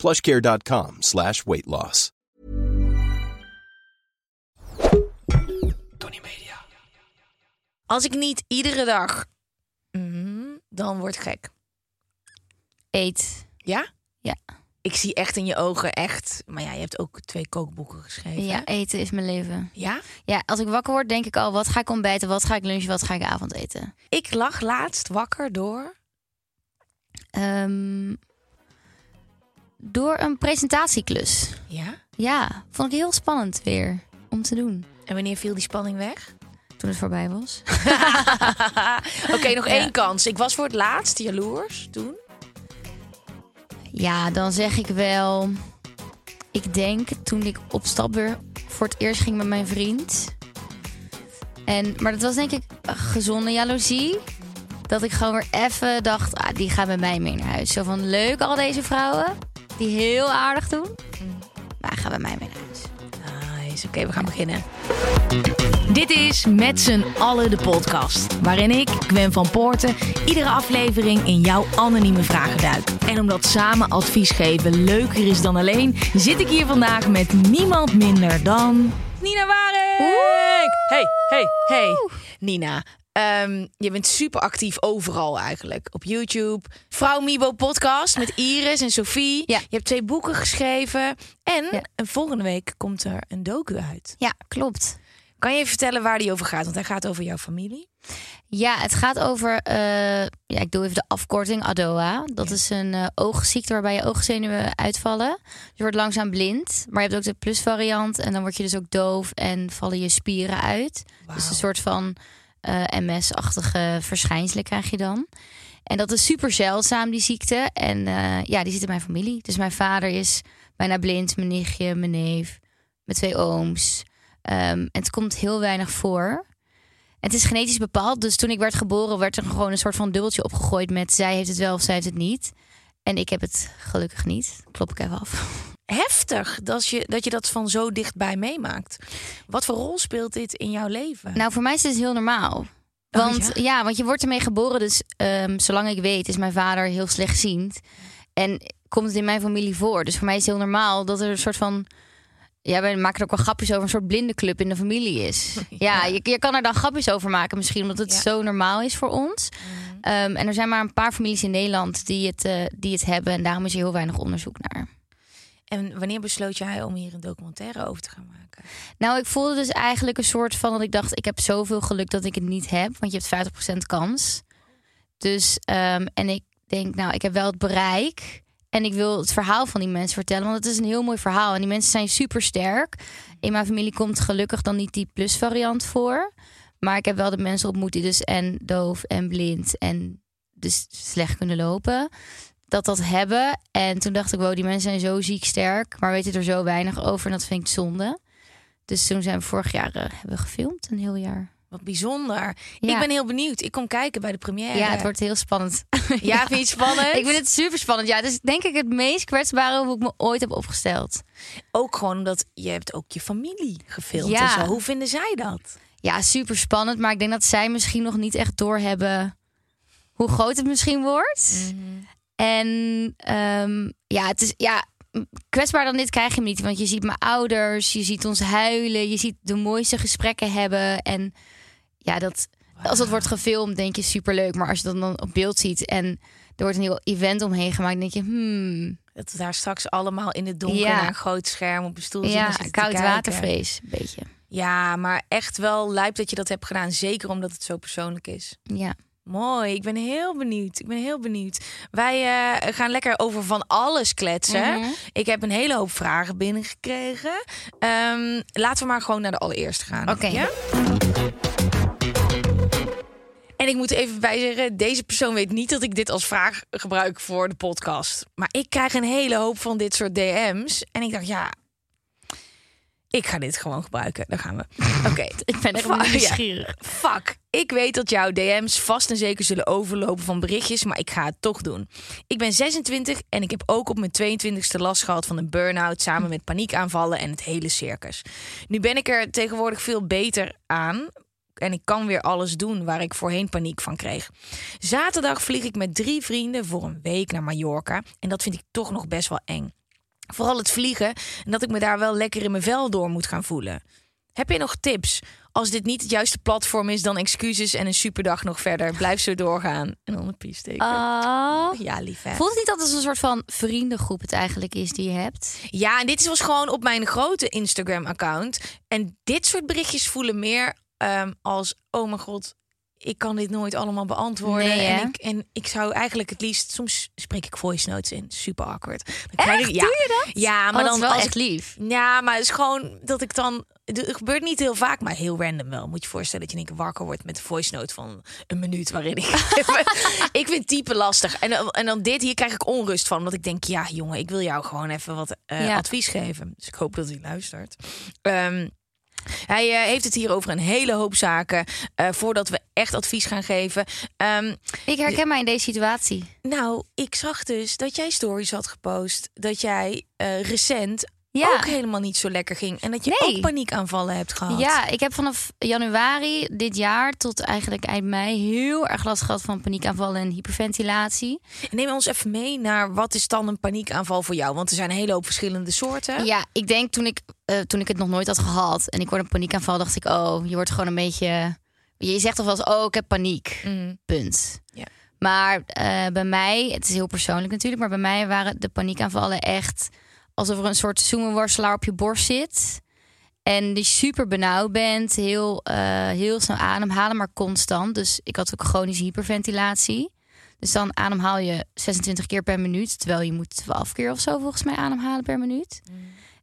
plushcare.com slash weight loss. Tony Media. Als ik niet iedere dag, mm, dan word ik gek. Eet. Ja? Ja. Ik zie echt in je ogen echt. Maar ja, je hebt ook twee kookboeken geschreven. Ja, eten is mijn leven. Ja? Ja, als ik wakker word, denk ik al: wat ga ik ontbijten, wat ga ik lunchen, wat ga ik avondeten? Ik lag laatst wakker door. Ehm, door een presentatieklus. Ja? Ja, vond ik heel spannend weer om te doen. En wanneer viel die spanning weg? Toen het voorbij was. Oké, nog één kans. Ik was voor het laatst jaloers toen. Ja, dan zeg ik wel. Ik denk toen ik op stap weer voor het eerst ging met mijn vriend. En, maar dat was denk ik een gezonde jaloezie. Dat ik gewoon weer even dacht, ah, die gaan met mij mee naar huis. Zo van, leuk al deze vrouwen. Die heel aardig doen. Maar gaan met mij mee naar huis. Nice. Oké, we gaan beginnen. Dit is Met z'n allen de podcast. Waarin ik, Gwen van Poorten, iedere aflevering in jouw anonieme vragen duik. En omdat samen advies geven leuker is dan alleen, zit ik hier vandaag met niemand minder dan. Nina Waring! Hey, hey, hey. Nina, ehm, je bent super actief overal eigenlijk. Op YouTube. Vrouw Mibo podcast met Iris en Sophie. Ja. Je hebt twee boeken geschreven. En Ja. volgende week komt er een docu uit. Ja, klopt. Kan je even vertellen waar die over gaat? Want hij gaat over jouw familie. Ja, het gaat over. eh, ja, ik doe even de afkorting ADOA. Dat is een eh, oogziekte waarbij je oogzenuwen uitvallen. Je wordt langzaam blind. Maar je hebt ook de plusvariant. En dan word je dus ook doof en vallen je spieren uit. Dus een soort van eh, MS-achtige verschijnselen krijg je dan. En dat is super zeldzaam, die ziekte. En eh, ja, die zit in mijn familie. Dus mijn vader is bijna blind, mijn nichtje, mijn neef, mijn twee ooms. Ehm, en het komt heel weinig voor. Het is genetisch bepaald. Dus toen ik werd geboren, werd er gewoon een soort van dubbeltje opgegooid met zij heeft het wel of zij heeft het niet. En ik heb het gelukkig niet. Klop ik even af. Heftig dat je, dat je dat van zo dichtbij meemaakt. Wat voor rol speelt dit in jouw leven? Nou, voor mij is het heel normaal. Want ja? want je wordt ermee geboren. Dus ehm, zolang ik weet, is mijn vader heel slechtziend. En komt het in mijn familie voor. Dus voor mij is het heel normaal dat er een soort van. Ja, wij maken er ook wel grapjes over. Een soort blinde club in de familie is. Ja, je, je kan er dan grapjes over maken, misschien omdat het Ja. zo normaal is voor ons. Ehm, en er zijn maar een paar families in Nederland die het, eh, die het hebben. En daarom is er heel weinig onderzoek naar. En wanneer besloot jij om hier een documentaire over te gaan maken? Nou, ik voelde dus eigenlijk een soort van dat ik dacht: ik heb zoveel geluk dat ik het niet heb, want je hebt 50% kans. Dus, ehm, en ik denk, nou, ik heb wel het bereik. En ik wil het verhaal van die mensen vertellen, want het is een heel mooi verhaal. En die mensen zijn super sterk. In mijn familie komt gelukkig dan niet die plus-variant voor. Maar ik heb wel de mensen ontmoet die dus en doof en blind en dus slecht kunnen lopen. Dat dat hebben. En toen dacht ik, wow, die mensen zijn zo ziek sterk, maar weten er zo weinig over. En dat vind ik zonde. Dus toen zijn we vorig jaar eh, hebben we gefilmd, een heel jaar. Wat bijzonder. Ja. Ik ben heel benieuwd. Ik kom kijken bij de première. Ja, het wordt heel spannend. Ja, vind je het spannend? Ik vind het super spannend. Ja, het is denk ik het meest kwetsbare hoe ik me ooit heb opgesteld. Ook gewoon omdat je hebt ook je familie gefilmd Ja. en zo. Hoe vinden zij dat? Ja, super spannend. Maar ik denk dat zij misschien nog niet echt doorhebben hoe groot het misschien wordt. En ehm, ja, het is ja, kwetsbaar dan dit krijg je niet. Want je ziet mijn ouders, je ziet ons huilen, je ziet de mooiste gesprekken hebben. En ja, dat, als dat wordt gefilmd, denk je superleuk. Maar als je dat dan op beeld ziet en er wordt een heel event omheen gemaakt, denk je, hmm, Dat we daar straks allemaal in het donker Ja. naar een groot scherm op een stoel ja, zitten te koud watervrees, een beetje. Ja, maar echt wel lijp dat je dat hebt gedaan. Zeker omdat het zo persoonlijk is. Ja. Mooi, ik ben heel benieuwd. Ik ben heel benieuwd. Wij eh, gaan lekker over van alles kletsen. Mhm. Ik heb een hele hoop vragen binnengekregen. Ehm, laten we maar gewoon naar de allereerste gaan. Oké. Ja? En ik moet even bij zeggen, deze persoon weet niet dat ik dit als vraag gebruik voor de podcast. Maar ik krijg een hele hoop van dit soort DM's. En ik dacht, ja, Ik ga dit gewoon gebruiken. Daar gaan we. Oké. Ik ben echt Fuck, ja. nieuwsgierig. Fuck. Ik weet dat jouw DM's vast en zeker zullen overlopen van berichtjes, maar ik ga het toch doen. Ik ben 26 en ik heb ook op mijn 22e last gehad van een burn-out samen met paniekaanvallen en het hele circus. Nu ben ik er tegenwoordig veel beter aan. En ik kan weer alles doen waar ik voorheen paniek van kreeg. Zaterdag vlieg ik met drie vrienden voor een week naar Mallorca. En dat vind ik toch nog best wel eng. Vooral het vliegen en dat ik me daar wel lekker in mijn vel door moet gaan voelen. Heb je nog tips? Als dit niet het juiste platform is, dan excuses en een superdag nog verder. Blijf zo doorgaan. En dan een piesteken. Oh. Ja, lief hè? Voelt het niet dat het een soort van vriendengroep het eigenlijk is die je hebt? Ja, en dit was gewoon op mijn grote Instagram-account. En dit soort berichtjes voelen meer ehm, als... oh mijn god, ik kan dit nooit allemaal beantwoorden. Nee, en, ik, en ik zou eigenlijk het liefst... Soms spreek ik voice notes in. Super awkward. Dan krijg ik, ja, Doe je dat? Ja, maar Maar dat dan wel als echt lief. Ja, maar het is gewoon dat ik dan. Het gebeurt niet heel vaak, maar heel random wel. Moet je voorstellen dat je in één keer wakker wordt met een voice note van een minuut waarin ik. ik vind typen lastig. En, dan- en dan dit hier krijg ik onrust van. Omdat ik denk, ja, jongen, ik wil jou gewoon even wat eh, Ja. advies geven. Dus ik hoop dat hij luistert. Ehm, hij eh, heeft het hier over een hele hoop zaken. eh, voordat we echt advies gaan geven. Ehm, Ik herken mij in deze situatie. nou, ik zag dus dat jij stories had gepost. Dat jij eh, recent Ja. ook helemaal niet zo lekker ging. En dat je Nee. ook paniekaanvallen hebt gehad. Ja, ik heb vanaf januari dit jaar tot eigenlijk eind mei heel erg last gehad van paniekaanvallen en hyperventilatie. Neem ons even mee naar wat is dan een paniekaanval voor jou? Want er zijn een hele hoop verschillende soorten. Ja, ik denk toen ik, eh, toen ik het nog nooit had gehad en ik hoorde een paniekaanval, dacht ik, oh, je wordt gewoon een beetje. Je zegt toch wel eens, oh, ik heb paniek. Mm. Punt. Ja. Maar eh, bij mij, het is heel persoonlijk natuurlijk, maar bij mij waren de paniekaanvallen echt alsof er een soort zoemenworstelaar op je borst zit. En die super benauwd bent, heel, eh, heel snel ademhalen, maar constant. Dus ik had ook chronische hyperventilatie. Dus dan ademhaal je 26 keer per minuut, terwijl je moet 12 keer of zo volgens mij ademhalen per minuut.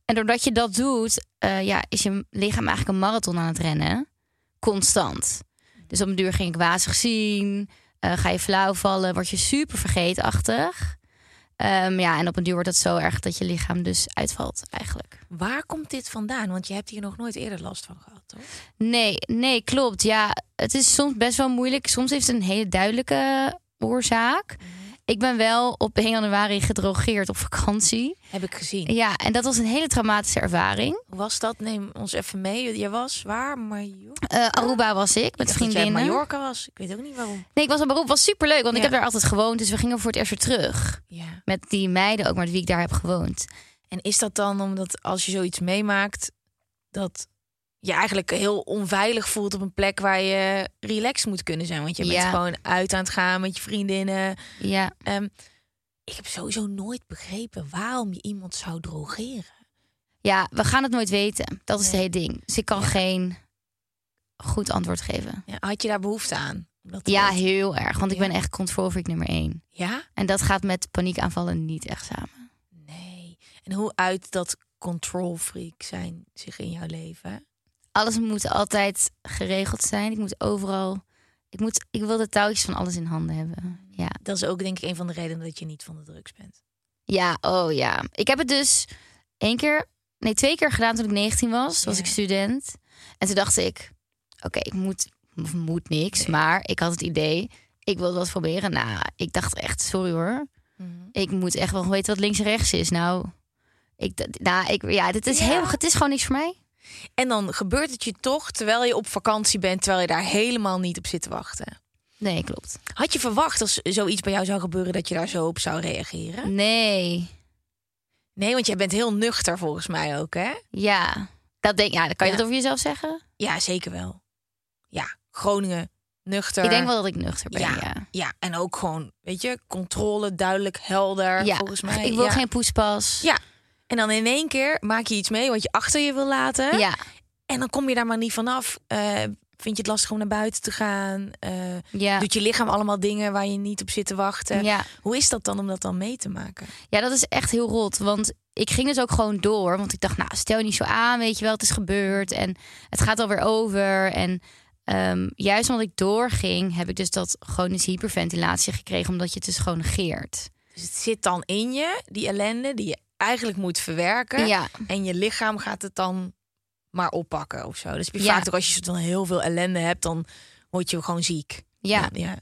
En doordat je dat doet, eh, ja, is je lichaam eigenlijk een marathon aan het rennen. Constant. Dus op een duur ging ik wazig zien. eh, ga je flauw vallen, word je super vergeetachtig. Ehm, ja, en op een duur wordt het zo erg dat je lichaam dus uitvalt eigenlijk. Waar komt dit vandaan? Want je hebt hier nog nooit eerder last van gehad, toch? Nee, nee, klopt. Ja, het is soms best wel moeilijk. Soms heeft het een hele duidelijke oorzaak. Ik ben wel op 1 januari gedrogeerd op vakantie. Heb ik gezien. Ja, en dat was een hele traumatische ervaring. Hoe was dat? Neem ons even mee. Je was waar? Mallorca? Eh, Aruba was ik met dat vriendinnen. Mallorca was. Ik weet ook niet waarom. Nee, ik was op beroep. Was super leuk, want ik heb daar altijd gewoond. Dus we gingen voor het eerst weer terug. Ja. Met die meiden ook, met wie ik daar heb gewoond. En is dat dan omdat als je zoiets meemaakt, dat je eigenlijk heel onveilig voelt op een plek waar je relaxed moet kunnen zijn? Want je bent Ja. gewoon uit aan het gaan met je vriendinnen. Ja, Ehm, ik heb sowieso nooit begrepen waarom je iemand zou drogeren. ja, we gaan het nooit weten. Dat is Nee. het hele ding. Dus ik kan geen goed antwoord geven. Ja, had je daar behoefte aan? Ja, heel erg. Want ik ben echt control freak nummer één. Ja? En dat gaat met paniekaanvallen niet echt samen. Nee. En hoe uit dat control freak zijn zich in jouw leven? Alles moet altijd geregeld zijn. Ik moet overal. Ik, moet, ik wil de touwtjes van alles in handen hebben. Ja. Dat is ook denk ik een van de redenen dat je niet van de drugs bent. Ja, oh ja. Ik heb het dus één keer, nee, twee keer gedaan toen ik 19 was. Was Ja. ik student. En toen dacht ik, oké, ik moet, moet niks. Maar ik had het idee, ik wil dat proberen. Nou, ik dacht echt, sorry hoor. Ik moet echt wel weten wat links en rechts is. Nou, ik, nou, ik, ja, dit is Ja. heel, het is gewoon niks voor mij. En dan gebeurt het je toch terwijl je op vakantie bent, terwijl je daar helemaal niet op zit te wachten. Nee, klopt. Had je verwacht als zoiets bij jou zou gebeuren dat je daar zo op zou reageren? Nee, Nee, want jij bent heel nuchter volgens mij ook, hè? ja. Dat denk, ja, dan kan je Ja. dat over jezelf zeggen? Ja, zeker wel. Ja, Groningen, nuchter. Ik denk wel dat ik nuchter ben, Ja, ja. ja. en ook gewoon, weet je, controle, duidelijk, helder, Ja, volgens mij. ik wil geen poespas. Ja. En dan in één keer maak je iets mee wat je achter je wil laten. ja. En dan kom je daar maar niet vanaf. Eh vind je het lastig om naar buiten te gaan? Eh, ja. Doet je lichaam allemaal dingen waar je niet op zit te wachten? Ja. Hoe is dat dan om dat dan mee te maken? Ja, dat is echt heel rot. Want ik ging dus ook gewoon door. Want ik dacht, nou, stel je niet zo aan, weet je wel, het is gebeurd. En het gaat alweer over. En ehm, juist omdat ik doorging, heb ik dus dat chronische hyperventilatie gekregen. Omdat je het dus gewoon negeert. Dus het zit dan in je, die ellende die je eigenlijk moet verwerken. Ja, En je lichaam gaat het dan maar oppakken of zo. Dus heb je Ja. vaak ook als je van heel veel ellende hebt, dan word je gewoon ziek. Ja, ja.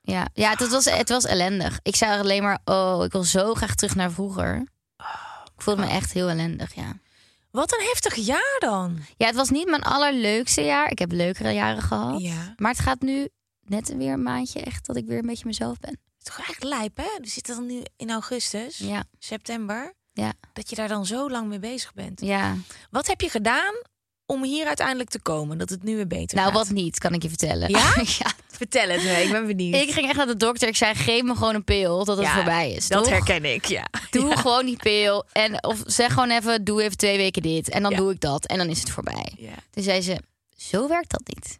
ja, ja het, was, het was ellendig. Ik zei alleen maar, oh, ik wil zo graag terug naar vroeger. Ik voelde me echt heel ellendig, ja. Wat een heftig jaar dan. Ja, het was niet mijn allerleukste jaar. Ik heb leukere jaren gehad. Ja. Maar het gaat nu net weer een maandje echt dat ik weer een beetje mezelf ben. Het is toch echt lijp, hè? We zitten dan nu in augustus, Ja, september, ja, dat je daar dan zo lang mee bezig bent. ja. Wat heb je gedaan om hier uiteindelijk te komen, dat het nu weer beter Nou, gaat? wat niet, kan ik je vertellen. Ja? ja. Vertel het me, ik ben benieuwd. Ik ging echt naar de dokter. Ik zei, geef me gewoon een pil tot het Ja, voorbij is. Dat toch? herken ik, ja. Doe gewoon die pil. En, of zeg gewoon even, doe even twee weken dit. En dan doe ik dat. En dan is het voorbij. ja. Toen zei ze, zo werkt dat niet.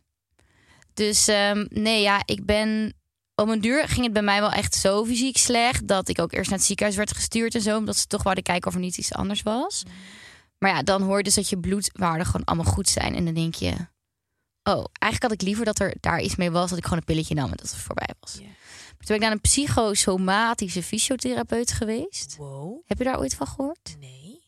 Dus ehm, nee, ja, ik ben... Op een duur ging het bij mij wel echt zo fysiek slecht... dat ik ook eerst naar het ziekenhuis werd gestuurd en zo... omdat ze toch wouden kijken of er niet iets anders was. Maar ja, dan hoor je dus dat je bloedwaarden gewoon allemaal goed zijn. En dan denk je... Oh, eigenlijk had ik liever dat er daar iets mee was... dat ik gewoon een pilletje nam en dat het voorbij was. Ja. Toen ben ik naar een psychosomatische fysiotherapeut geweest. Wow, Heb je daar ooit van gehoord? nee.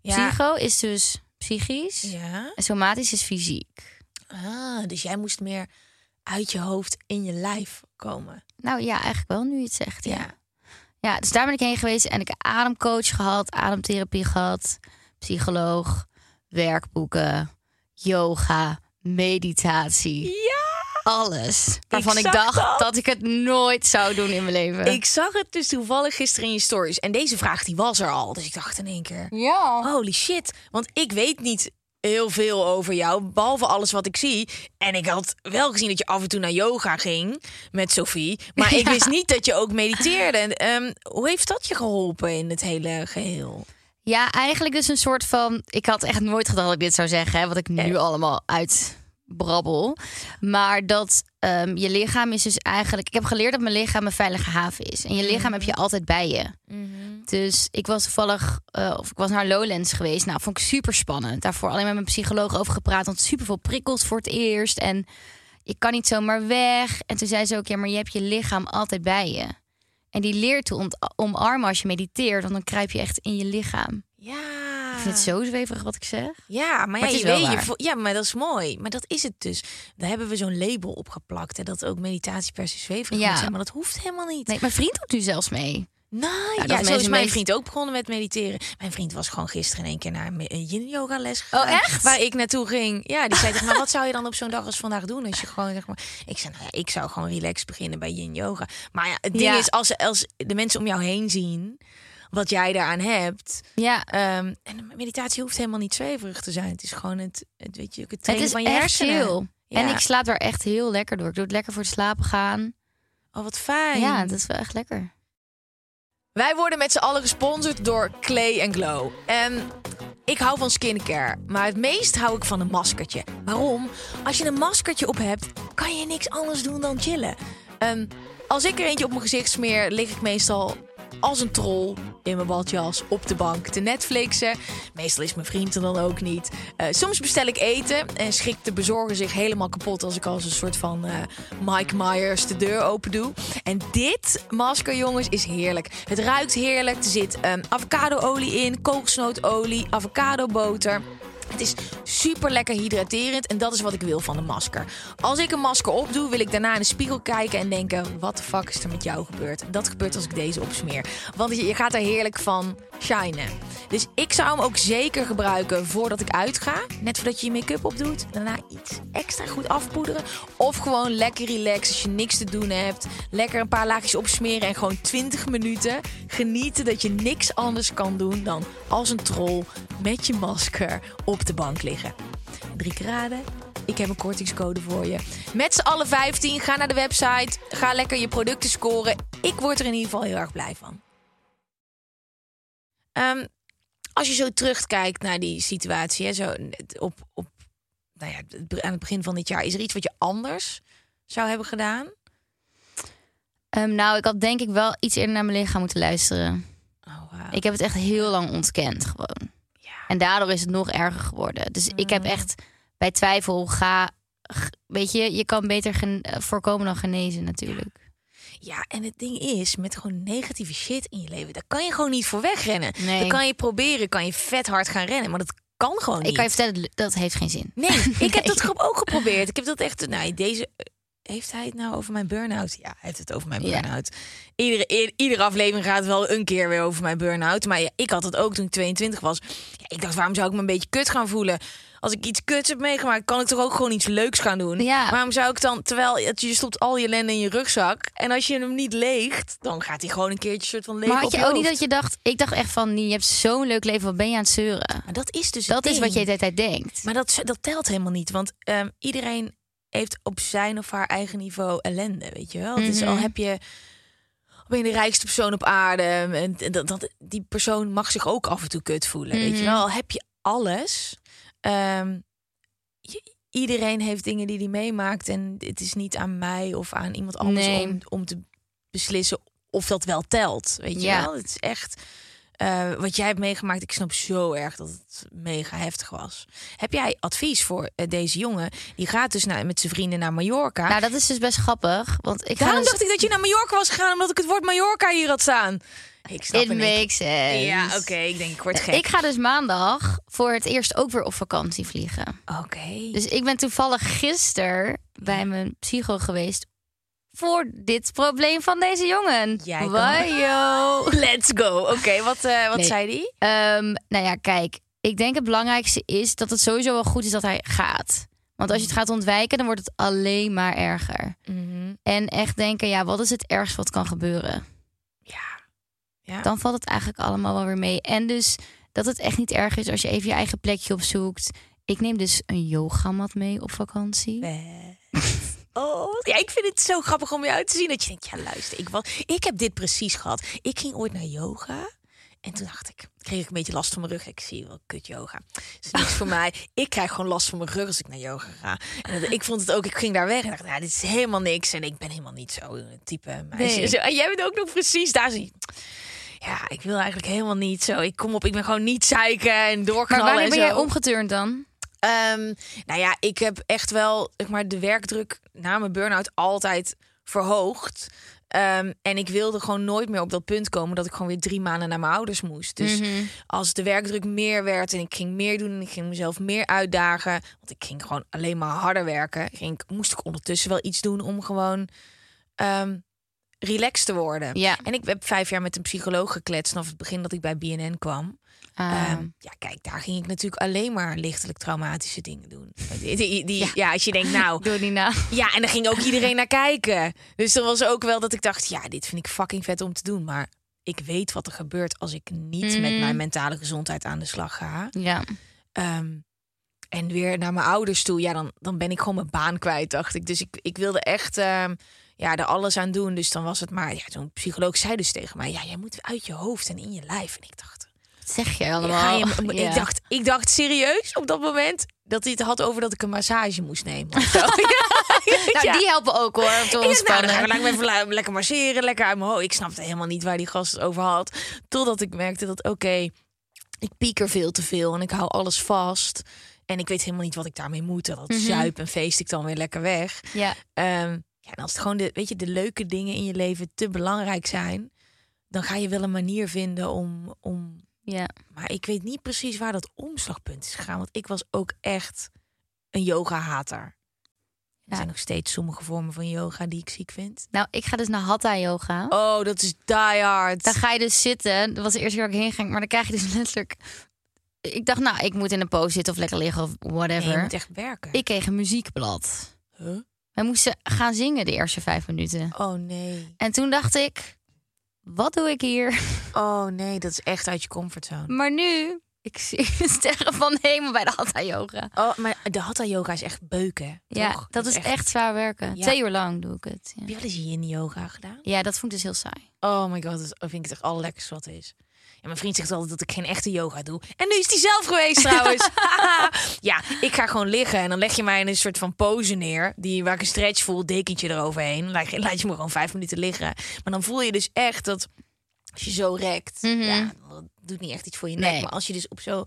Ja. Psycho is dus psychisch Ja. en somatisch is fysiek. Ah, dus jij moest meer uit je hoofd in je lijf Nou ja, eigenlijk wel nu je het zegt. Ja. Ja. ja, dus daar ben ik heen geweest en ik heb ademcoach gehad, ademtherapie gehad, psycholoog, werkboeken, yoga, meditatie. Ja! Alles. Waarvan ik, dacht dat. dat. ik het nooit zou doen in mijn leven. Ik zag het dus toevallig gisteren in je stories. En deze vraag die was er al. Dus ik dacht in één keer, Ja. holy shit. Want ik weet niet heel veel over jou, behalve alles wat ik zie. En ik had wel gezien dat je af en toe naar yoga ging met Sophie. Maar ik wist niet dat je ook mediteerde. En, ehm, hoe heeft dat je geholpen in het hele geheel? Ja, eigenlijk dus een soort van. Ik had echt nooit gedacht dat ik dit zou zeggen, hè, wat ik nu allemaal uitbrabbel. Maar dat ehm, je lichaam is dus eigenlijk. Ik heb geleerd dat mijn lichaam een veilige haven is. En je lichaam heb je altijd bij je. Dus ik was toevallig, eh, of ik was naar Lowlands geweest. Nou, vond ik super spannend. Daarvoor alleen met mijn psycholoog over gepraat. Want super veel prikkels voor het eerst. En je kan niet zomaar weg. En toen zei ze ook, ja, maar je hebt je lichaam altijd bij je. En die leert te omarmen als je mediteert. Want dan kruip je echt in je lichaam. Ja. Ik vind het zo zweverig wat ik zeg. Ja, maar, ja, is je weet, je vo- ja, maar dat is mooi. Maar dat is het dus. Daar hebben we zo'n label opgeplakt. Hè, dat ook meditatie per se zweverig Ja. moet zijn. Maar dat hoeft helemaal niet. Nee, mijn vriend doet nu zelfs mee. Nee, dat ja, zo is mijn vriend ook begonnen met mediteren. Mijn vriend was gewoon gisteren in één keer naar een yin yoga les Oh, echt? Waar ik naartoe ging. Ja, die zei tegen me, wat zou je dan op zo'n dag als vandaag doen? Als je gewoon, zeg maar... Ik zei, nou ja, ik zou gewoon relaxed beginnen bij yin yoga. Maar ja, het ding Ja. is, als, als de mensen om jou heen zien... wat jij daaraan hebt... Ja, ehm, en meditatie hoeft helemaal niet zweverig te zijn. Het is gewoon het, het, weet je, het het trainen is van je echt hersenen. chill. Ja. En ik slaap er echt heel lekker door. Ik doe het lekker voor het slapen gaan. Oh, wat fijn. Ja, dat is wel echt lekker. Wij worden met z'n allen gesponsord door Clay Glow. En ik hou van skincare, maar het meest hou ik van een maskertje. Waarom? Als je een maskertje op hebt, kan je niks anders doen dan chillen. Ehm, als ik er eentje op mijn gezicht smeer, lig ik meestal als een troll in mijn badjas op de bank te Netflixen. Meestal is mijn vriend er dan ook niet. Eh, soms bestel ik eten en schikt de bezorger zich helemaal kapot als ik als een soort van eh, Mike Myers de deur open doe. En dit masker, jongens, is heerlijk. Het ruikt heerlijk. Er zit um, avocadoolie in, kokosnootolie, avocadoboter. Het is super lekker hydraterend en dat is wat ik wil van een masker. Als ik een masker opdoe, wil ik daarna in de spiegel kijken en denken: wat de fuck is er met jou gebeurd? Dat gebeurt als ik deze opsmeer. Want je, gaat er heerlijk van shinen. Dus ik zou hem ook zeker gebruiken voordat ik uitga. Net voordat je je make-up opdoet. Daarna iets extra goed afpoederen. Of gewoon lekker relaxen als je niks te doen hebt. Lekker een paar laagjes opsmeren en gewoon 20 minuten genieten dat je niks anders kan doen dan als een troll met je masker op de bank liggen. Drie keer raden. Ik heb een kortingscode voor je. Met z'n allen 15. Ga naar de website. Ga lekker je producten scoren. Ik word er in ieder geval heel erg blij van. Ehm, als je zo terugkijkt naar die situatie, hè, zo op, op nou ja, aan het begin van dit jaar, is er iets wat je anders zou hebben gedaan? Ehm, nou, ik had denk ik wel iets eerder naar mijn lichaam moeten luisteren. Oh, wauw. Ik heb het echt heel lang ontkend gewoon. En daardoor is het nog erger geworden. Dus ik heb echt bij twijfel ga... Weet je, je kan beter gen- eh, voorkomen dan genezen natuurlijk. Ja, en het ding is, met gewoon negatieve shit in je leven, daar kan je gewoon niet voor wegrennen. Nee. Dan kan je proberen, kan je vet hard gaan rennen, maar dat kan gewoon niet. Ik kan je vertellen, dat heeft geen zin. Nee, ik heb Nee. dat ook geprobeerd. Ik heb dat echt. Nou, deze. Heeft hij het nou over mijn burn-out? Ja, hij heeft het over mijn Ja. burn-out. Iedere, iedere aflevering gaat wel een keer weer over mijn burn-out. Maar ja, ik had het ook toen ik 22 was. Ja, ik dacht, waarom zou ik me een beetje kut gaan voelen? Als ik iets kuts heb meegemaakt, kan ik toch ook gewoon iets leuks gaan doen? Ja. Waarom zou ik dan, terwijl je stopt al je ellende in je rugzak. En als je hem niet leegt, dan gaat hij gewoon een keertje soort van leeg Maar had je je ook niet dat je dacht... Ik dacht echt van, je hebt zo'n leuk leven, wat ben je aan het zeuren? Maar dat is dus Dat is wat je de hele tijd denkt. Maar dat, dat telt helemaal niet. Want ehm, iedereen heeft op zijn of haar eigen niveau ellende, weet je wel. Mhm. al heb je... Ben je de rijkste persoon op aarde? En en dat, dat, die persoon mag zich ook af en toe kut voelen. Weet je Mhm. wel? Al heb je alles. ehm, je- iedereen heeft dingen die hij meemaakt. En het is niet aan mij of aan iemand anders Nee. om, om te beslissen of dat wel telt. Weet je Ja. wel? Het is echt. Eh, wat jij hebt meegemaakt, ik snap zo erg dat het mega heftig was. Heb jij advies voor eh, deze jongen? Die gaat dus naar, met zijn vrienden naar Mallorca. Nou, dat is dus best grappig. Want ik Daarom dus... dacht ik dat je naar Mallorca was gegaan, omdat ik het woord Mallorca hier had staan. Ik snap It keer- makes sense. Ja, oké, ik denk ik word gek. Ik ga dus maandag voor het eerst ook weer op vakantie vliegen. Oké. Dus ik ben toevallig gisteren bij mijn psycho geweest voor dit probleem van deze jongen. Jij Wajo. Let's go. Oké, wat, eh, wat Nee. zei die? Ehm, nou ja, kijk. Ik denk het belangrijkste is dat het sowieso wel goed is dat hij gaat. Want als je het gaat ontwijken, dan wordt het alleen maar erger. En echt denken, ja, wat is het ergst wat kan gebeuren? Ja. ja. Dan valt het eigenlijk allemaal wel weer mee. En dus dat het echt niet erg is als je even je eigen plekje opzoekt. Ik neem dus een yogamat mee op vakantie. Oh, ja, ik vind het zo grappig om je uit te zien. Dat je denkt, ja luister, ik, was, ik heb dit precies gehad. Ik ging ooit naar yoga. En toen dacht ik, kreeg ik een beetje last van mijn rug. Ik zie wel kut yoga. is niks voor mij. Ik krijg gewoon last van mijn rug als ik naar yoga ga. En dat- ik vond het ook, ik ging daar weg en dacht, ja, dit is helemaal niks. En ik ben helemaal niet zo een type meisje. Nee. Zo, en jij bent ook nog precies daar. Zie ja, ik wil eigenlijk helemaal niet zo. Ik kom op, ik ben gewoon niet zeiken en Maar wanneer en ben zo. jij omgeturnd dan? Ehm, nou ja, ik heb echt wel zeg maar, de werkdruk na mijn burn-out altijd verhoogd. Ehm, en ik wilde gewoon nooit meer op dat punt komen dat ik gewoon weer drie maanden naar mijn ouders moest. Dus als de werkdruk meer werd en ik ging meer doen en ik ging mezelf meer uitdagen, want ik ging gewoon alleen maar harder werken, ging, moest ik ondertussen wel iets doen om gewoon ehm relaxed te worden. Ja. En ik heb vijf jaar met een psycholoog gekletst vanaf het begin dat ik bij BNN kwam. Ah. Ehm, ja, kijk, daar ging ik natuurlijk alleen maar lichtelijk traumatische dingen doen. Die, die, die- ja. als je denkt, nou, Doe ja, en daar ging ook iedereen naar kijken. Dus er was ook wel dat ik dacht, ja, dit vind ik fucking vet om te doen. Maar ik weet wat er gebeurt als ik niet met Mhm. mijn mentale gezondheid aan de slag ga. Ja. Ehm, en weer naar mijn ouders toe, ja, dan, dan ben ik gewoon mijn baan kwijt, dacht ik. Dus ik, ik wilde echt ehm, ja, er alles aan doen. Dus dan was het maar, ja, zo'n psycholoog zei dus tegen mij, ja, jij moet uit je hoofd en in je lijf. En ik dacht, zeg allemaal? je, Ja. ik, dacht, ik dacht serieus op dat moment dat hij het had over dat ik een massage moest nemen. Of zo. ja, Nou, die helpen ook hoor, om te nou, dan ontspannen. ga ik me lekker masseren, lekker uit mijn hoofd. Ik snapte helemaal niet waar die gast het over had. Totdat ik merkte dat, oké, ik pieker veel te veel en ik hou alles vast. En ik weet helemaal niet wat ik daarmee moet. En dat Mhm. zuip en feest ik dan weer lekker weg. Ja. Ehm, ja, en als het gewoon de, weet je, de leuke dingen in je leven te belangrijk zijn, dan ga je wel een manier vinden om, om ja. maar ik weet niet precies waar dat omslagpunt is gegaan. Want ik was ook echt een yoga-hater. Er zijn nog steeds sommige vormen van yoga die ik ziek vind. Nou, ik ga dus naar Hatha yoga. Oh, dat is die hard. Dan ga je dus zitten. Dat was de eerste keer dat ik heen ging. Maar dan krijg je dus letterlijk... Ik dacht, nou, ik moet in een pose zitten of lekker liggen of Nee, whatever. je moet echt werken. Ik kreeg een muziekblad. Huh? Wij moesten gaan zingen de eerste vijf minuten. Oh nee. En toen dacht ik, wat doe ik hier? Oh nee, dat is echt uit je comfortzone. Maar nu, ik zie sterren van de hemel bij de Hatha yoga. Oh, maar de hatha yoga is echt beuken. Ja, toch? dat is echt zwaar werken. Ja. Twee uur lang doe ik het. Heb Ja, je wel eens yin yoga gedaan? ja dat vond ik dus heel saai. Oh my god, dat vind ik echt allerlekkerste wat is. En mijn vriend zegt altijd dat ik geen echte yoga doe. En nu is hij zelf geweest trouwens. ja, ik ga gewoon liggen en dan leg je mij in een soort van pose neer. Die, waar ik een stretch voel, dekentje eroverheen. Laat je, laat je me gewoon vijf minuten liggen. Maar dan voel je dus echt dat als je zo rekt, ja, dat doet niet echt iets voor je nek. Nee. Maar als je dus op zo,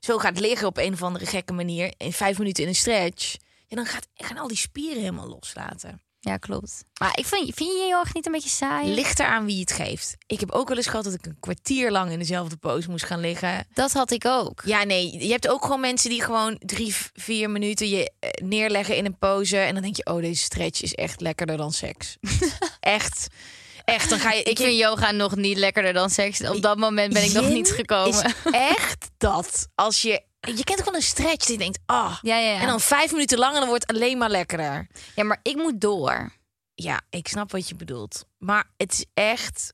zo gaat liggen op een of andere gekke manier, in vijf minuten in een stretch, ja, dan gaat, gaan al die spieren helemaal loslaten. Ja, klopt. Maar ik vind, vind je erg niet een beetje saai? Ligt eraan wie het geeft. Ik heb ook wel eens gehad dat ik een kwartier lang in dezelfde pose moest gaan liggen. Dat had ik ook. Ja, nee. Je hebt ook gewoon mensen die gewoon drie, vier minuten je eh, neerleggen in een pose. En dan denk je, oh, deze stretch is echt lekkerder dan seks. echt. Echt, dan ga je... Ik vind yoga nog niet lekkerder dan seks. Op dat moment ben ik nog niet gekomen. Is echt dat. Als je... Je kent ook wel een stretch die denkt, ah. Ja, ja, ja. En dan vijf minuten lang en dan wordt het alleen maar lekkerder. Ja, maar ik moet door. Ja, ik snap wat je bedoelt. Maar het is echt...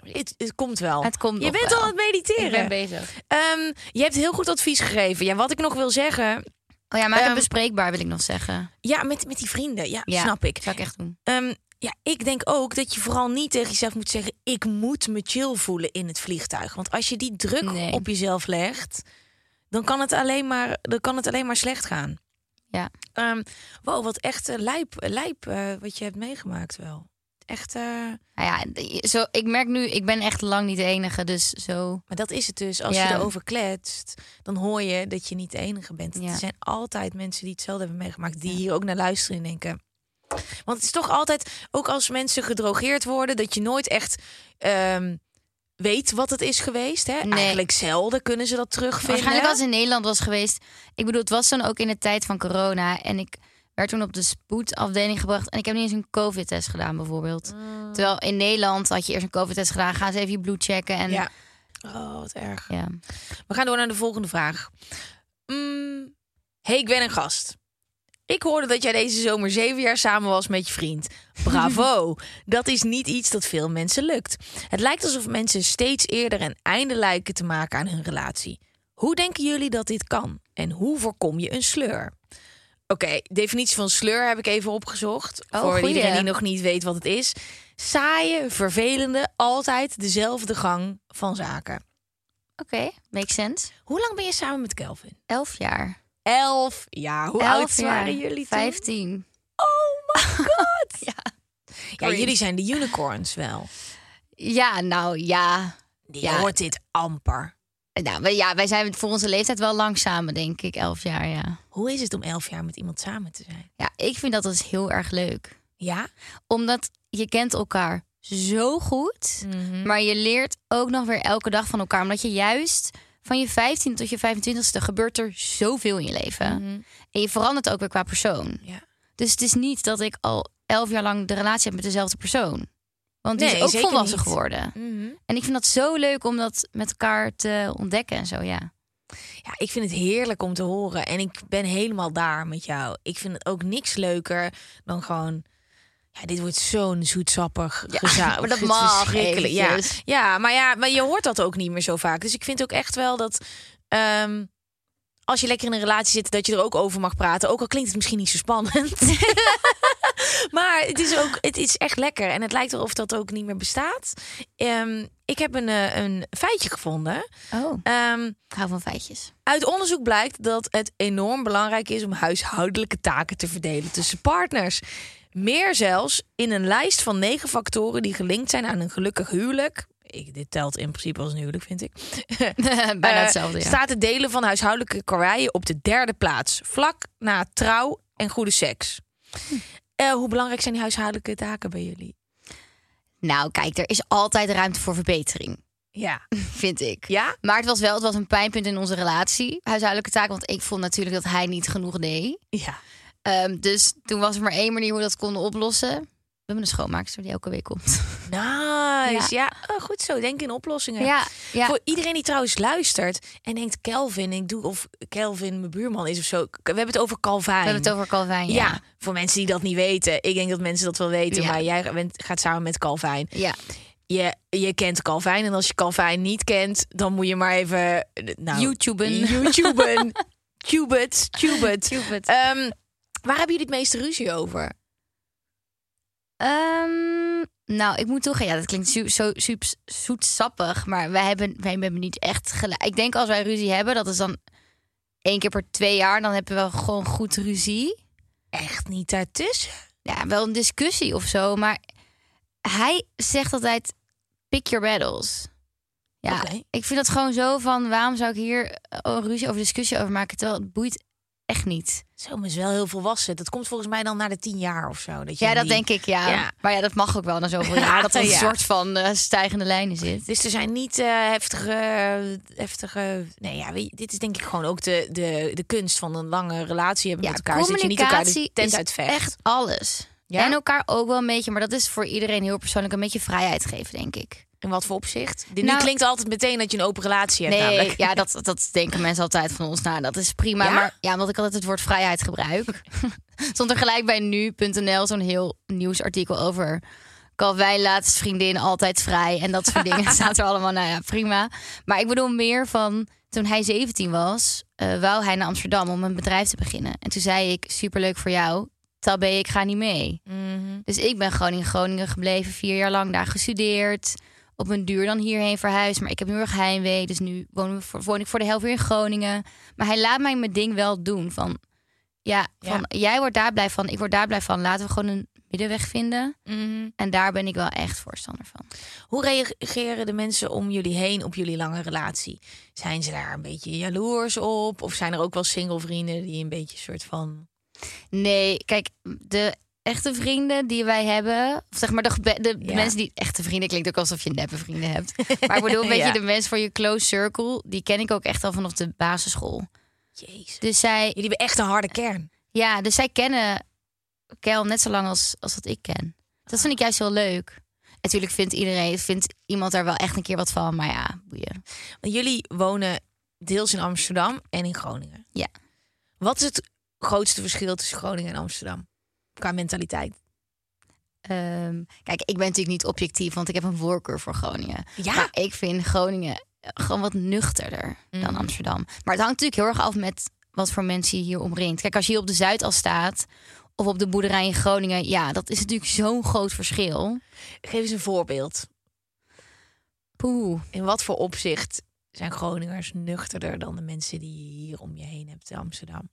Het, het komt wel. Het komt je bent wel. al aan het mediteren. Ik ben bezig. Ehm, je hebt heel goed advies gegeven. Ja, wat ik nog wil zeggen... Oh ja, maar Ehm, bespreekbaar wil ik nog zeggen. Ja, met, met die vrienden. Ja, Ja, snap ik. Zou ik echt doen. Ehm, ja, ik denk ook dat je vooral niet tegen jezelf moet zeggen... ik moet me chill voelen in het vliegtuig. Want als je die druk Nee. op jezelf legt... dan kan het alleen maar, dan kan het alleen maar slecht gaan. Ja. Ehm wow, wat echt eh, lijp, lijp eh, wat je hebt meegemaakt wel. Echt, eh, Nou ja, zo, ik merk nu, ik ben echt lang niet de enige. Dus zo. maar dat is het dus. Als Ja. je erover kletst, dan hoor je dat je niet de enige bent. Ja. Er zijn altijd mensen die hetzelfde hebben meegemaakt... die hier ook naar luisteren en denken... Want het is toch altijd, ook als mensen gedrogeerd worden... dat je nooit echt ehm, weet wat het is geweest. Hè? Nee. Eigenlijk zelden kunnen ze dat terugvinden. Waarschijnlijk als het in Nederland was geweest. Ik bedoel, het was dan ook in de tijd van corona. En ik werd toen op de spoedafdeling gebracht. En ik heb niet eens een COVID-test gedaan, bijvoorbeeld. Mm. Terwijl in Nederland had je eerst een COVID-test gedaan. Ga eens even je bloed checken. En Ja. Oh, wat erg. ja. We gaan door naar de volgende vraag. Mm, hey, ik ben een gast. Ik hoorde dat jij deze zomer zeven jaar samen was met je vriend. Bravo! dat is niet iets dat veel mensen lukt. Het lijkt alsof mensen steeds eerder een einde lijken te maken aan hun relatie. Hoe denken jullie dat dit kan? En hoe voorkom je een sleur? Oké, definitie van sleur heb ik even opgezocht. Oh, voor goeie. iedereen die nog niet weet wat het is. Saaie, vervelende, altijd dezelfde gang van zaken. Oké, makes sense. Hoe lang ben je samen met Kelvin? Elf jaar. Elf. Ja, hoe Elf oud waren jullie toen? Vijftien. Oh my god. Ja. ja, jullie zijn de unicorns wel. Ja, nou ja. Je Ja. hoort dit amper. Nou, wij- ja, wij zijn voor onze leeftijd wel lang samen, denk ik. Elf jaar, ja. Hoe is het om elf jaar met iemand samen te zijn? Ja, ik vind dat dus heel erg leuk. Ja? Omdat je kent elkaar zo goed. Mhm. Maar je leert ook nog weer elke dag van elkaar. Omdat je juist van je 15 tot je 25ste gebeurt er zoveel in je leven. Mhm. En je verandert ook weer qua persoon. Ja. Dus het is niet dat ik al elf jaar lang de relatie heb met dezelfde persoon. Want die Nee, is ook volwassen niet. geworden. Mhm. En ik vind dat zo leuk om dat met elkaar te ontdekken en zo, ja. Ja, ik vind het heerlijk om te horen. En ik ben helemaal daar met jou. Ik vind het ook niks leuker dan gewoon... Ja, dit wordt zo'n zoetsappig Ja, maar dat mag. Ja, eventjes. ja, maar ja, maar je hoort dat ook niet meer zo vaak. Dus ik vind ook echt wel dat... ehm, als je lekker in een relatie zit, dat je er ook over mag praten. Ook al klinkt het misschien niet zo spannend. maar het is ook, het is echt lekker. En het lijkt alsof dat ook niet meer bestaat. Ehm, ik heb een, eh, een feitje gevonden. Oh, ik hou van feitjes. uit onderzoek blijkt dat het enorm belangrijk is om huishoudelijke taken te verdelen tussen partners. Meer zelfs in een lijst van negen factoren die gelinkt zijn aan een gelukkig huwelijk. Ik, dit telt in principe als een huwelijk, vind ik. Bijna Eh, hetzelfde, ja. Staat het delen van huishoudelijke karweien op de derde plaats. Vlak na trouw en goede seks. Hm. Eh, hoe belangrijk zijn die huishoudelijke taken bij jullie? Nou, kijk, er is altijd ruimte voor verbetering, Ja. vind ik. Ja? Maar het was wel het was een pijnpunt in onze relatie, huishoudelijke taken. Want ik vond natuurlijk dat hij niet genoeg deed. Ja. Ehm, dus toen was er maar één manier hoe we dat konden oplossen. We hebben een schoonmaakster die elke week komt. Nice. Ja, oh, goed zo. Denk in oplossingen. Ja, ja. Voor iedereen die trouwens luistert en denkt Kelvin, ik doe of Kelvin mijn buurman is of zo. We hebben het over Calvin. We hebben het over Calvin. ja. Ja. voor mensen die dat niet weten. Ik denk dat mensen dat wel weten, maar jij bent, gaat samen met Calvin. ja. Je, je kent Calvin en als je Calvin niet kent, dan moet je maar even eh, nou, YouTuben. YouTuben. Tubet, Tubet. Cupid. Waar hebben jullie het meeste ruzie over? Ehm, nou, ik moet toegeven, ja, dat klinkt su zo super zoetsappig, maar wij hebben, wij hebben niet echt gelijk. Ik denk als wij ruzie hebben, dat is dan één keer per twee jaar, dan hebben we gewoon goed ruzie. Echt niet daartussen. Ja, wel een discussie of zo, maar hij zegt altijd pick your battles. Ja, Oké. ik vind dat gewoon zo van, waarom zou ik hier een ruzie over discussie over maken, terwijl het boeit echt niet. Zo, maar is wel heel volwassen. Dat komt volgens mij dan na de tien jaar of zo. Dat je Ja, dat die- denk ik, ja. Ja. Maar ja, dat mag ook wel na zoveel jaar. Dat er een Ja. soort van eh, stijgende lijnen zit. Dus er zijn niet eh, heftige, heftige. Nee, ja, weet je, dit is denk ik gewoon ook de, de, de kunst van een lange relatie hebben Ja, met elkaar. dat je niet elkaar de communicatie tent is uitvecht. echt alles. Ja? En elkaar ook wel een beetje, maar dat is voor iedereen heel persoonlijk een beetje vrijheid geven, denk ik. In wat voor opzicht? Dit Nou- nu klinkt altijd meteen dat je een open relatie hebt. Nee, namelijk. ja, dat, dat denken mensen altijd van ons. Nou, dat is prima. Ja? Maar ja, omdat ik altijd het woord vrijheid gebruik. Stond er gelijk bij nu.nl zo'n heel nieuwsartikel over. Calvijn laatst vriendin altijd vrij. En dat soort dingen staat er allemaal. Nou ja, prima. Maar ik bedoel meer van toen hij 17 was, eh wou hij naar Amsterdam om een bedrijf te beginnen. En toen zei ik, superleuk voor jou. Tabé, ik ga niet mee. Mhm. Dus ik ben gewoon in Groningen gebleven, vier jaar lang daar gestudeerd. Op een duur dan hierheen verhuisd. Maar ik heb nu erg heimwee. Dus nu woon, we voor, woon ik voor de helft weer in Groningen. Maar hij laat mij mijn ding wel doen. Van, ja, van jij wordt daar blij van, ik word daar blij van. Laten we gewoon een middenweg vinden. Mhm. En daar ben ik wel echt voorstander van. Hoe reageren de mensen om jullie heen op jullie lange relatie? Zijn ze daar een beetje jaloers op? Of zijn er ook wel single vrienden die een beetje soort van. Nee, kijk, de echte vrienden die wij hebben, of zeg maar de, Ja. mensen die echte vrienden klinkt ook alsof je neppe vrienden hebt. Maar ik bedoel, een beetje Ja. de mensen van je close circle, die ken ik ook echt al vanaf de basisschool. Jezus. Dus zij, Jullie hebben echt een harde kern. Ja, dus zij kennen Kel net zo lang als, als dat ik ken. Dat vind ik juist heel leuk. Natuurlijk vindt iedereen, vindt iemand daar wel echt een keer wat van. Maar ja, boeien. Jullie wonen deels in Amsterdam en in Groningen. Ja. Wat is het grootste verschil tussen Groningen en Amsterdam? Qua mentaliteit. Ehm, kijk, ik ben natuurlijk niet objectief, want ik heb een voorkeur voor Groningen. Ja? Maar ik vind Groningen gewoon wat nuchterder dan Mhm. Amsterdam. Maar het hangt natuurlijk heel erg af met wat voor mensen je hier omringt. Kijk, als je hier op de Zuidas staat of op de boerderij in Groningen, ja, dat is natuurlijk zo'n groot verschil. Geef eens een voorbeeld. Poeh. In wat voor opzicht zijn Groningers nuchterder dan de mensen die je hier om je heen hebt in Amsterdam?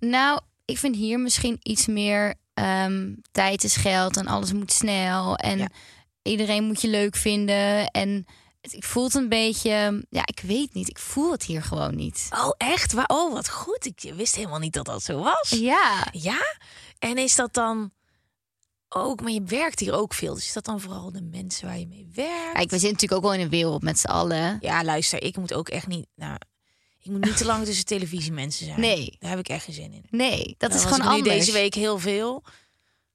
Nou, ik vind hier misschien iets meer ehm, tijd is geld en alles moet snel. En Ja. iedereen moet je leuk vinden. En het, ik voel het een beetje, ja, ik weet niet. Ik voel het hier gewoon niet. Oh, echt? Wa- Oh, wat goed. Ik wist helemaal niet dat dat zo was. Ja, Ja? En is dat dan ook, maar je werkt hier ook veel. Dus is dat dan vooral de mensen waar je mee werkt? kijk, we zitten natuurlijk ook wel in een wereld met z'n allen. Ja, luister, ik moet ook echt niet. Nou, ik moet niet te lang tussen televisiemensen zijn. Nee. Daar heb ik echt geen zin in. Nee, dat Nou, is gewoon ik nu anders. deze week heel veel.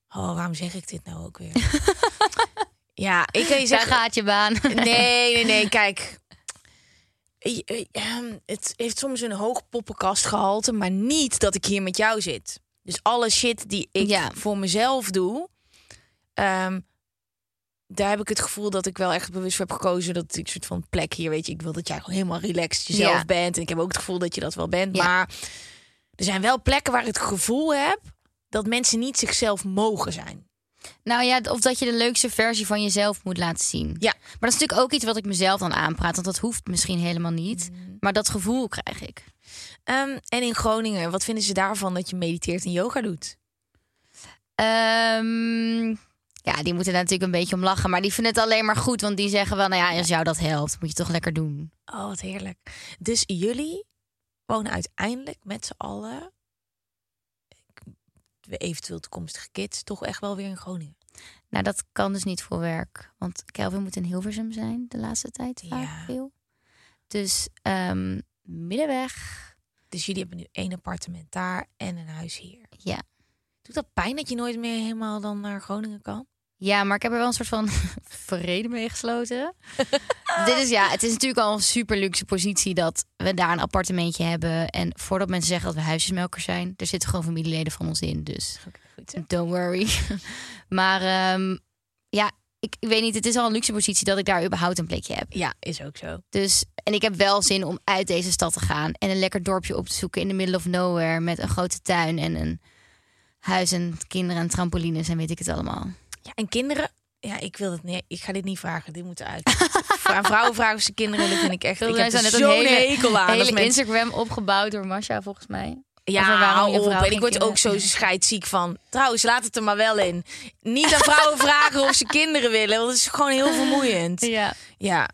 Oh, waarom zeg ik dit nou ook weer? ja, ik kan je Daar zeggen. gaat je baan. Nee, nee, nee, kijk. Eh, eh, ehm, Het heeft soms een hoog poppenkastgehalte, maar niet dat ik hier met jou zit. Dus alle shit die ik Ja. voor mezelf doe, ehm, daar heb ik het gevoel dat ik wel echt bewust heb gekozen dat ik soort van plek hier, weet je, ik wil dat jij gewoon helemaal relaxed jezelf Ja. bent. En ik heb ook het gevoel dat je dat wel bent. Ja. Maar er zijn wel plekken waar ik het gevoel heb dat mensen niet zichzelf mogen zijn. Nou ja, of dat je de leukste versie van jezelf moet laten zien. Ja. Maar dat is natuurlijk ook iets wat ik mezelf dan aanpraat. Want dat hoeft misschien helemaal niet. Mm. Maar dat gevoel krijg ik. Ehm, en in Groningen, wat vinden ze daarvan dat je mediteert en yoga doet? Ehm, ja, die moeten daar natuurlijk een beetje om lachen. Maar die vinden het alleen maar goed. Want die zeggen wel, nou ja, als jou dat helpt, moet je toch lekker doen. Oh, wat heerlijk. Dus jullie wonen uiteindelijk met z'n allen, eventueel toekomstige kids, toch echt wel weer in Groningen. Nou, dat kan dus niet voor werk. Want Kelvin moet in Hilversum zijn de laatste tijd vaak Ja. veel. Dus ehm, middenweg. Dus jullie hebben nu één appartement daar en een huis hier. Ja. Doet dat pijn dat je nooit meer helemaal dan naar Groningen kan? Ja, maar ik heb er wel een soort van vrede mee gesloten. Dit is ja, het is natuurlijk al een super luxe positie dat we daar een appartementje hebben. En voordat mensen zeggen dat we huisjesmelkers zijn, er zitten gewoon familieleden van ons in. Dus Goed don't worry. maar ehm, ja, ik, ik weet niet, het is al een luxe positie dat ik daar überhaupt een plekje heb. Ja, is ook zo. Dus, en ik heb wel zin om uit deze stad te gaan en een lekker dorpje op te zoeken in the middle of nowhere met een grote tuin en een huis en kinderen en trampolines en weet ik het allemaal. Ja, en kinderen? Ja, ik wil het niet. Ik ga dit niet vragen. Dit moet uit. Aan vrouwen vragen of ze kinderen. Dat vind ik echt. Ik heb zijn net een zo'n hele- hekel aan. hele Instagram opgebouwd door Masha volgens mij. Ja, op. En ik word ook zo scheidziek van. Trouwens, laat het er maar wel in. Niet aan vrouwen vragen of ze kinderen willen. Want dat is gewoon heel vermoeiend. Ja. Ja.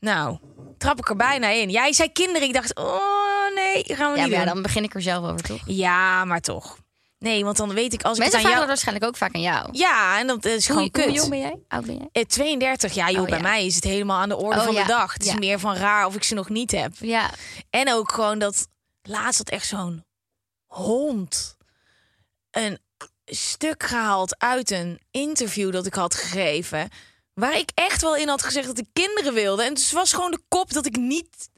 Nou, trap ik er bijna in. Jij zei kinderen. Ik dacht, oh nee, gaan we Ja, niet ja, dan begin ik er zelf over, toch? Ja, maar toch. Nee, want dan weet ik als ik Mensen het aan jou... waarschijnlijk ook vaak aan jou. Ja, en dat is gewoon hoe, kut. hoe jong ben jij? Oud ben jij? Eh, 32, ja joh, Oh, bij ja. mij is het helemaal aan de orde Oh, van ja. de dag. Het is Ja. meer van raar of ik ze nog niet heb. Ja. En ook gewoon dat laatst had echt zo'n hond een stuk gehaald uit een interview dat ik had gegeven. Waar ik echt wel in had gezegd dat ik kinderen wilde. En dus was gewoon de kop dat ik niet.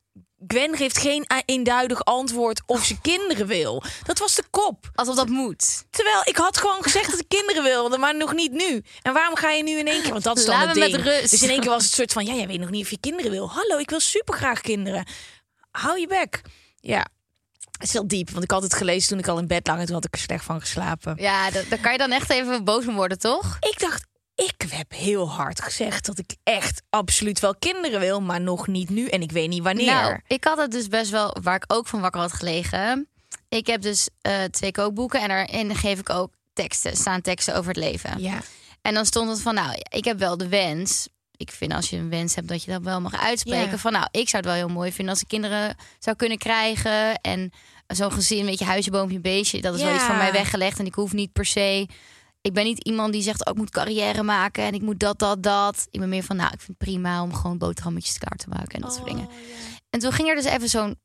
Gwen geeft geen eenduidig antwoord of ze kinderen wil. Dat was de kop. Alsof dat moet. Terwijl ik had gewoon gezegd dat ik kinderen wilde, maar nog niet nu. En waarom ga je nu in één keer? Want dat is dan Laat het ding. met rust. Dus in één keer was het soort van, ja, jij weet nog niet of je kinderen wil. Hallo, ik wil super graag kinderen. Hou je bek. Ja, het is heel diep, want ik had het gelezen toen ik al in bed lag en toen had ik er slecht van geslapen. Ja, da- daar kan je dan echt even boos om worden, toch? Ik dacht, ik heb heel hard gezegd dat ik echt absoluut wel kinderen wil, maar nog niet nu en ik weet niet wanneer. Nou, ik had het dus best wel, waar ik ook van wakker had gelegen. Ik heb dus eh, twee kookboeken en daarin geef ik ook teksten, staan teksten over het leven. Ja, En dan stond het van, nou, ik heb wel de wens. Ik vind als je een wens hebt dat je dat wel mag uitspreken. Ja. Van nou, ik zou het wel heel mooi vinden als ik kinderen zou kunnen krijgen. En zo'n gezin, weet je, huisje, boompje, beestje. Dat is wel iets van mij weggelegd. En ik hoef niet per se. Ik ben niet iemand die zegt, oh, ik moet carrière maken en ik moet dat, dat, dat. Ik ben meer van, nou, ik vind het prima om gewoon boterhammetjes klaar te maken en dat soort Oh, dingen. En toen ging er dus even zo'n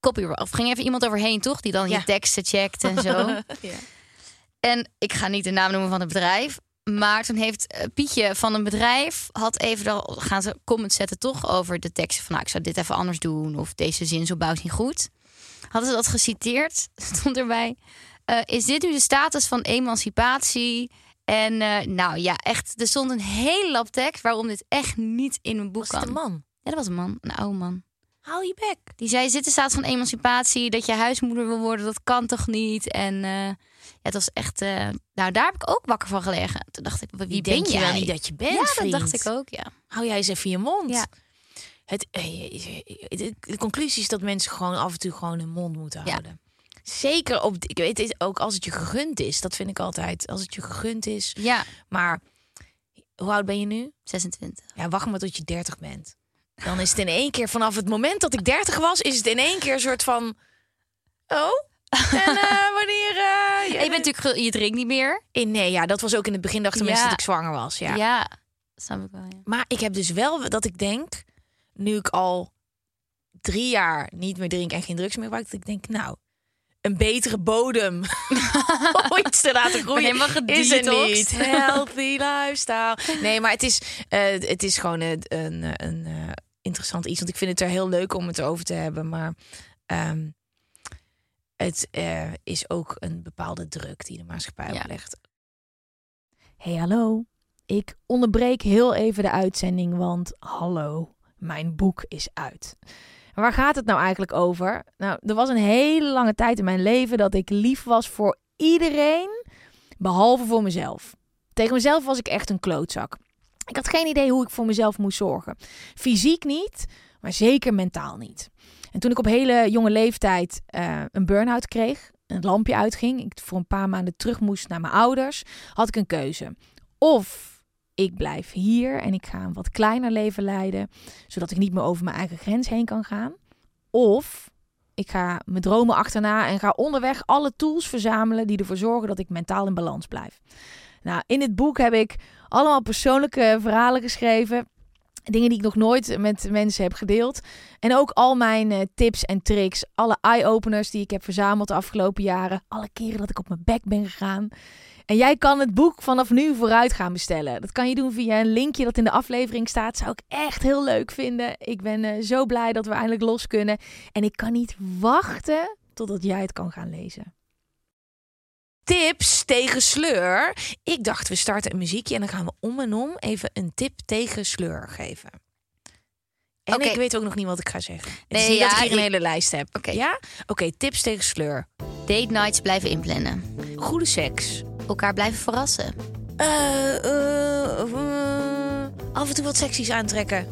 copyright, of ging even iemand overheen, toch? Die dan Ja. je teksten checkt en zo. En ik ga niet de naam noemen van het bedrijf. Maar toen heeft eh, Pietje van een bedrijf had even dan gaan ze comments zetten toch over de teksten van nou, ik zou dit even anders doen of deze zinsopbouw is niet goed. Hadden ze dat geciteerd? Stond erbij. Eh, is dit nu de status van emancipatie? En eh, nou ja, echt, er stond een hele lap tekst waarom dit echt niet in een boek Was kan. een man? Ja, dat was een man, een oude man. Hou je bek. Die zei: dit de staat van emancipatie? Dat je huismoeder wil worden, dat kan toch niet? En eh, ja, het was echt. nou, daar heb ik ook wakker van gelegen. Toen dacht ik: Wie Wie ben denk je wel niet dat je bent, ja, dat dacht ik ook, ja. Hou jij eens even je mond. Ja. Het, de, conclusie is dat mensen gewoon af en toe gewoon hun mond moeten Ja. Zeker op, ik weet het ook als het je gegund is. Dat vind ik altijd. Als het je gegund is. Ja, Maar hoe oud ben je nu? 26. Ja, wacht maar tot je 30 bent. Dan is het in één keer, vanaf het moment dat ik 30 was, is het in één keer een soort van. Oh? En eh, wanneer. En je, bent natuurlijk, je drinkt niet meer. in, nee, ja, dat was ook in het begin dachten mensen Ja. dat ik zwanger was. Ja. Ja, snap ik wel. Ja. Maar ik heb dus wel dat ik denk, nu ik al drie jaar niet meer drink en geen drugs meer gebruik, dat ik denk, nou, een betere bodem om iets te laten groeien is gedetoxed. niet. Healthy lifestyle. Nee, maar het is, eh, het is gewoon een, een, een eh, interessant iets, want ik vind het er heel leuk om het over te hebben, maar ehm, het eh, is ook een bepaalde druk die de maatschappij Ja. oplegt. Hey, hallo. Ik onderbreek heel even de uitzending, want hallo, mijn boek is uit. Waar gaat het nou eigenlijk over? Nou, er was een hele lange tijd in mijn leven dat ik lief was voor iedereen, behalve voor mezelf. Tegen mezelf was ik echt een klootzak. Ik had geen idee hoe ik voor mezelf moest zorgen. Fysiek niet, maar zeker mentaal niet. En toen ik op hele jonge leeftijd eh, een burn-out kreeg, een lampje uitging, ik voor een paar maanden terug moest naar mijn ouders, had ik een keuze. Of ik blijf hier en ik ga een wat kleiner leven leiden, zodat ik niet meer over mijn eigen grens heen kan gaan. Of ik ga mijn dromen achterna en ga onderweg alle tools verzamelen die ervoor zorgen dat ik mentaal in balans blijf. Nou, in het boek heb ik allemaal persoonlijke verhalen geschreven. Dingen die ik nog nooit met mensen heb gedeeld. En ook al mijn eh, tips en tricks. Alle eye-openers die ik heb verzameld de afgelopen jaren. Alle keren dat ik op mijn bek ben gegaan. En jij kan het boek vanaf nu vooruit gaan bestellen. Dat kan je doen via een linkje dat in de aflevering staat. Zou ik echt heel leuk vinden. Ik ben eh, zo blij dat we eindelijk los kunnen. En ik kan niet wachten totdat jij het kan gaan lezen. tips tegen sleur. Ik dacht, we starten een muziekje en dan gaan we om en om even een tip tegen sleur geven. En ik weet ook nog niet wat ik ga zeggen. Nee, dat ik hier een hele lijst heb. Oké. Ja? Oké, tips tegen sleur. Date nights blijven inplannen. Goede seks. Elkaar blijven verrassen. Eh, eh, eh, af en toe wat seksies aantrekken.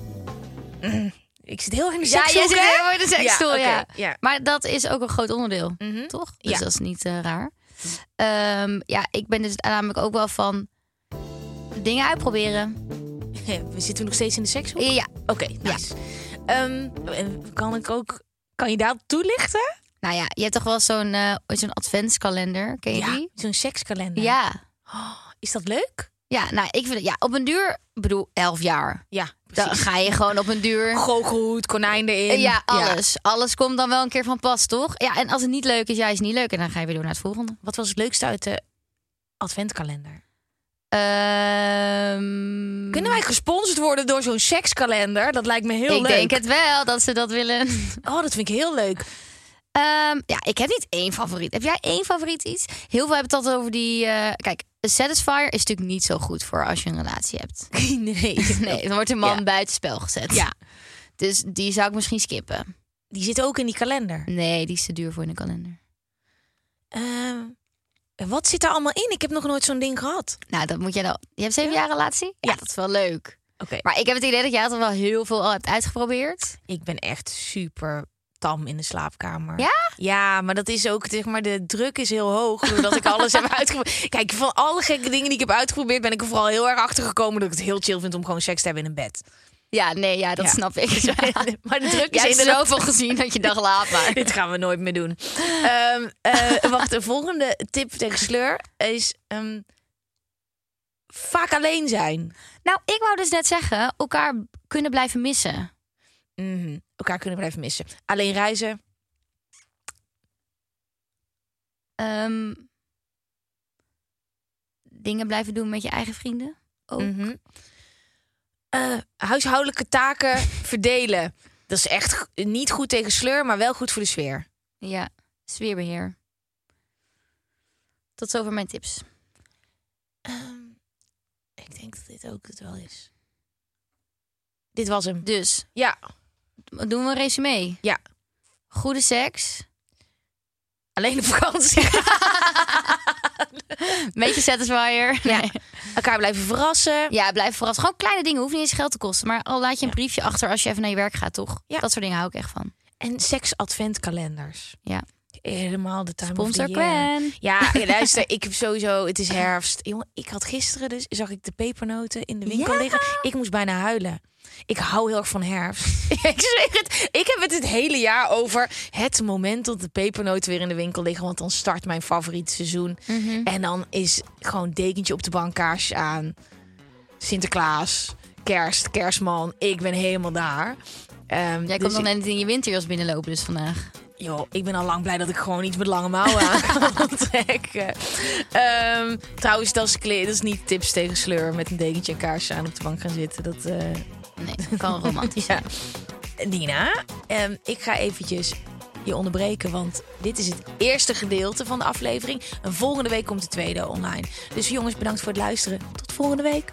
Mm, Ik zit heel erg in de Ja, seks. jij zit helemaal in de seksstoel, ja. ja. ja. Maar dat is ook een groot onderdeel, Mhm. toch? Dus Ja. dat is niet raar. Ehm, ja, ik ben dus namelijk ook wel van dingen uitproberen. We zitten nog steeds in de seks. Ja, Oké, nice. Ehm, kan ik ook Kan je dat toelichten? Nou ja, je hebt toch wel zo'n eh, zo'n adventskalender, ken je Ja, die? zo'n sekskalender. Ja. Oh, is dat leuk? Ja, nou, ik vind het, ja, op een duur, ik bedoel, elf jaar. Ja, Dan precies. ga je gewoon op een duur. Goochelhoed, konijn erin. Ja, alles. Alles komt dan wel een keer van pas, toch? Ja, en als het niet leuk is, ja, is het niet leuk. En dan ga je weer door naar het volgende. Wat was het leukste uit de adventkalender? Ehm, Kunnen wij gesponsord worden door zo'n sekskalender? Dat lijkt me heel ik leuk. denk het wel dat ze dat willen. Oh, dat vind ik heel leuk. Ehm, ja, ik heb niet één favoriet. Heb jij één favoriet iets? Heel veel hebben het altijd over die. eh, kijk, een satisfier is natuurlijk niet zo goed voor als je een relatie hebt. nee. Nee, dan wordt de man Ja. buitenspel gezet. Ja, Dus die zou ik misschien skippen. die zit ook in die kalender. Nee, die is te duur voor in de kalender. Ehm, wat zit er allemaal in? Ik heb nog nooit zo'n ding gehad. Nou, dat moet jij dan. Je hebt zeven jaar relatie? Ja, Ja. dat is wel leuk. Oké. Maar ik heb het idee dat jij het wel heel veel al hebt uitgeprobeerd. Ik ben echt super tam in de slaapkamer. Ja? Ja, maar dat is ook, zeg maar, de druk is heel hoog. Doordat ik alles heb uitgeprobeerd. Kijk, van alle gekke dingen die ik heb uitgeprobeerd, ben ik er vooral heel erg achter gekomen dat ik het heel chill vind om gewoon seks te hebben in een bed. Ja, nee, ja, dat Ja. snap ik. maar de druk is Jij hebt inderdaad... zoveel gezien dat je dacht, laat maar. Dit gaan we nooit meer doen. Ehm, eh, wacht, de volgende tip tegen sleur is ehm, vaak alleen zijn. Nou, ik wou dus net zeggen, elkaar kunnen blijven missen. Mhm. Elkaar kunnen blijven missen. Alleen reizen. Ehm, dingen blijven doen met je eigen vrienden. Ook. Eh, huishoudelijke taken verdelen. Dat is echt niet goed tegen sleur, maar wel goed voor de sfeer. Ja, sfeerbeheer. Tot zover mijn tips. Ehm, ik denk dat dit ook het wel is. Dit was hem. Dus, Ja, doen we een resume. Ja. Goede seks. alleen op vakantie. Beetje satisfier. Ja. Nee. Elkaar blijven verrassen. Ja, blijf verrassen. Gewoon kleine dingen. Hoeft niet eens geld te kosten. Maar al laat je een briefje achter als je even naar je werk gaat, toch? Ja. Dat soort dingen hou ik echt van. En seks-adventkalenders. Ja. Helemaal de time of Sponsor the. Gwen. Ja, luister, ik heb sowieso, het is herfst. Jongen, ik had gisteren dus, zag ik de pepernoten in de winkel Ja? liggen. Ik moest bijna huilen. Ik hou heel erg van herfst. ik zeg het, ik heb het het hele jaar over het moment dat de pepernoten weer in de winkel liggen. Want dan start mijn favoriete seizoen. Mhm. En dan is gewoon dekentje op de bank, kaarsjes aan. Sinterklaas, kerst, kerstman. Ik ben helemaal daar. Ehm, Jij dus komt dan ik- net in je winterjas binnenlopen dus vandaag. Joh, ik ben al lang blij dat ik gewoon iets met lange mouwen aan kan trekken. Ehm, trouwens, dat is, dat is niet tips tegen sleur met een dekentje en kaarsje aan op de bank gaan zitten. Dat, eh, Nee, kan romantisch ja. zijn. Nina, ehm, ik ga eventjes je onderbreken, want dit is het eerste gedeelte van de aflevering. En volgende week komt de tweede online. Dus jongens, bedankt voor het luisteren. Tot volgende week.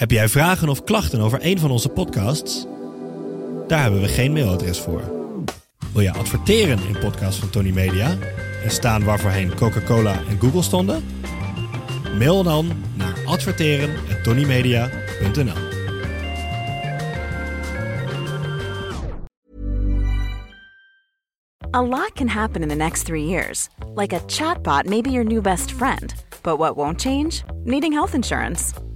Heb jij vragen of klachten over een van onze podcasts? Daar hebben we geen mailadres voor. Wil je adverteren in podcasts van Tony Media en staan waarvoorheen Coca-Cola en Google stonden? Mail dan naar adverteren@tonymedia.nl. A lot can happen in the next three years. Like a chatbot may be your new best friend. But what won't change? Needing health insurance.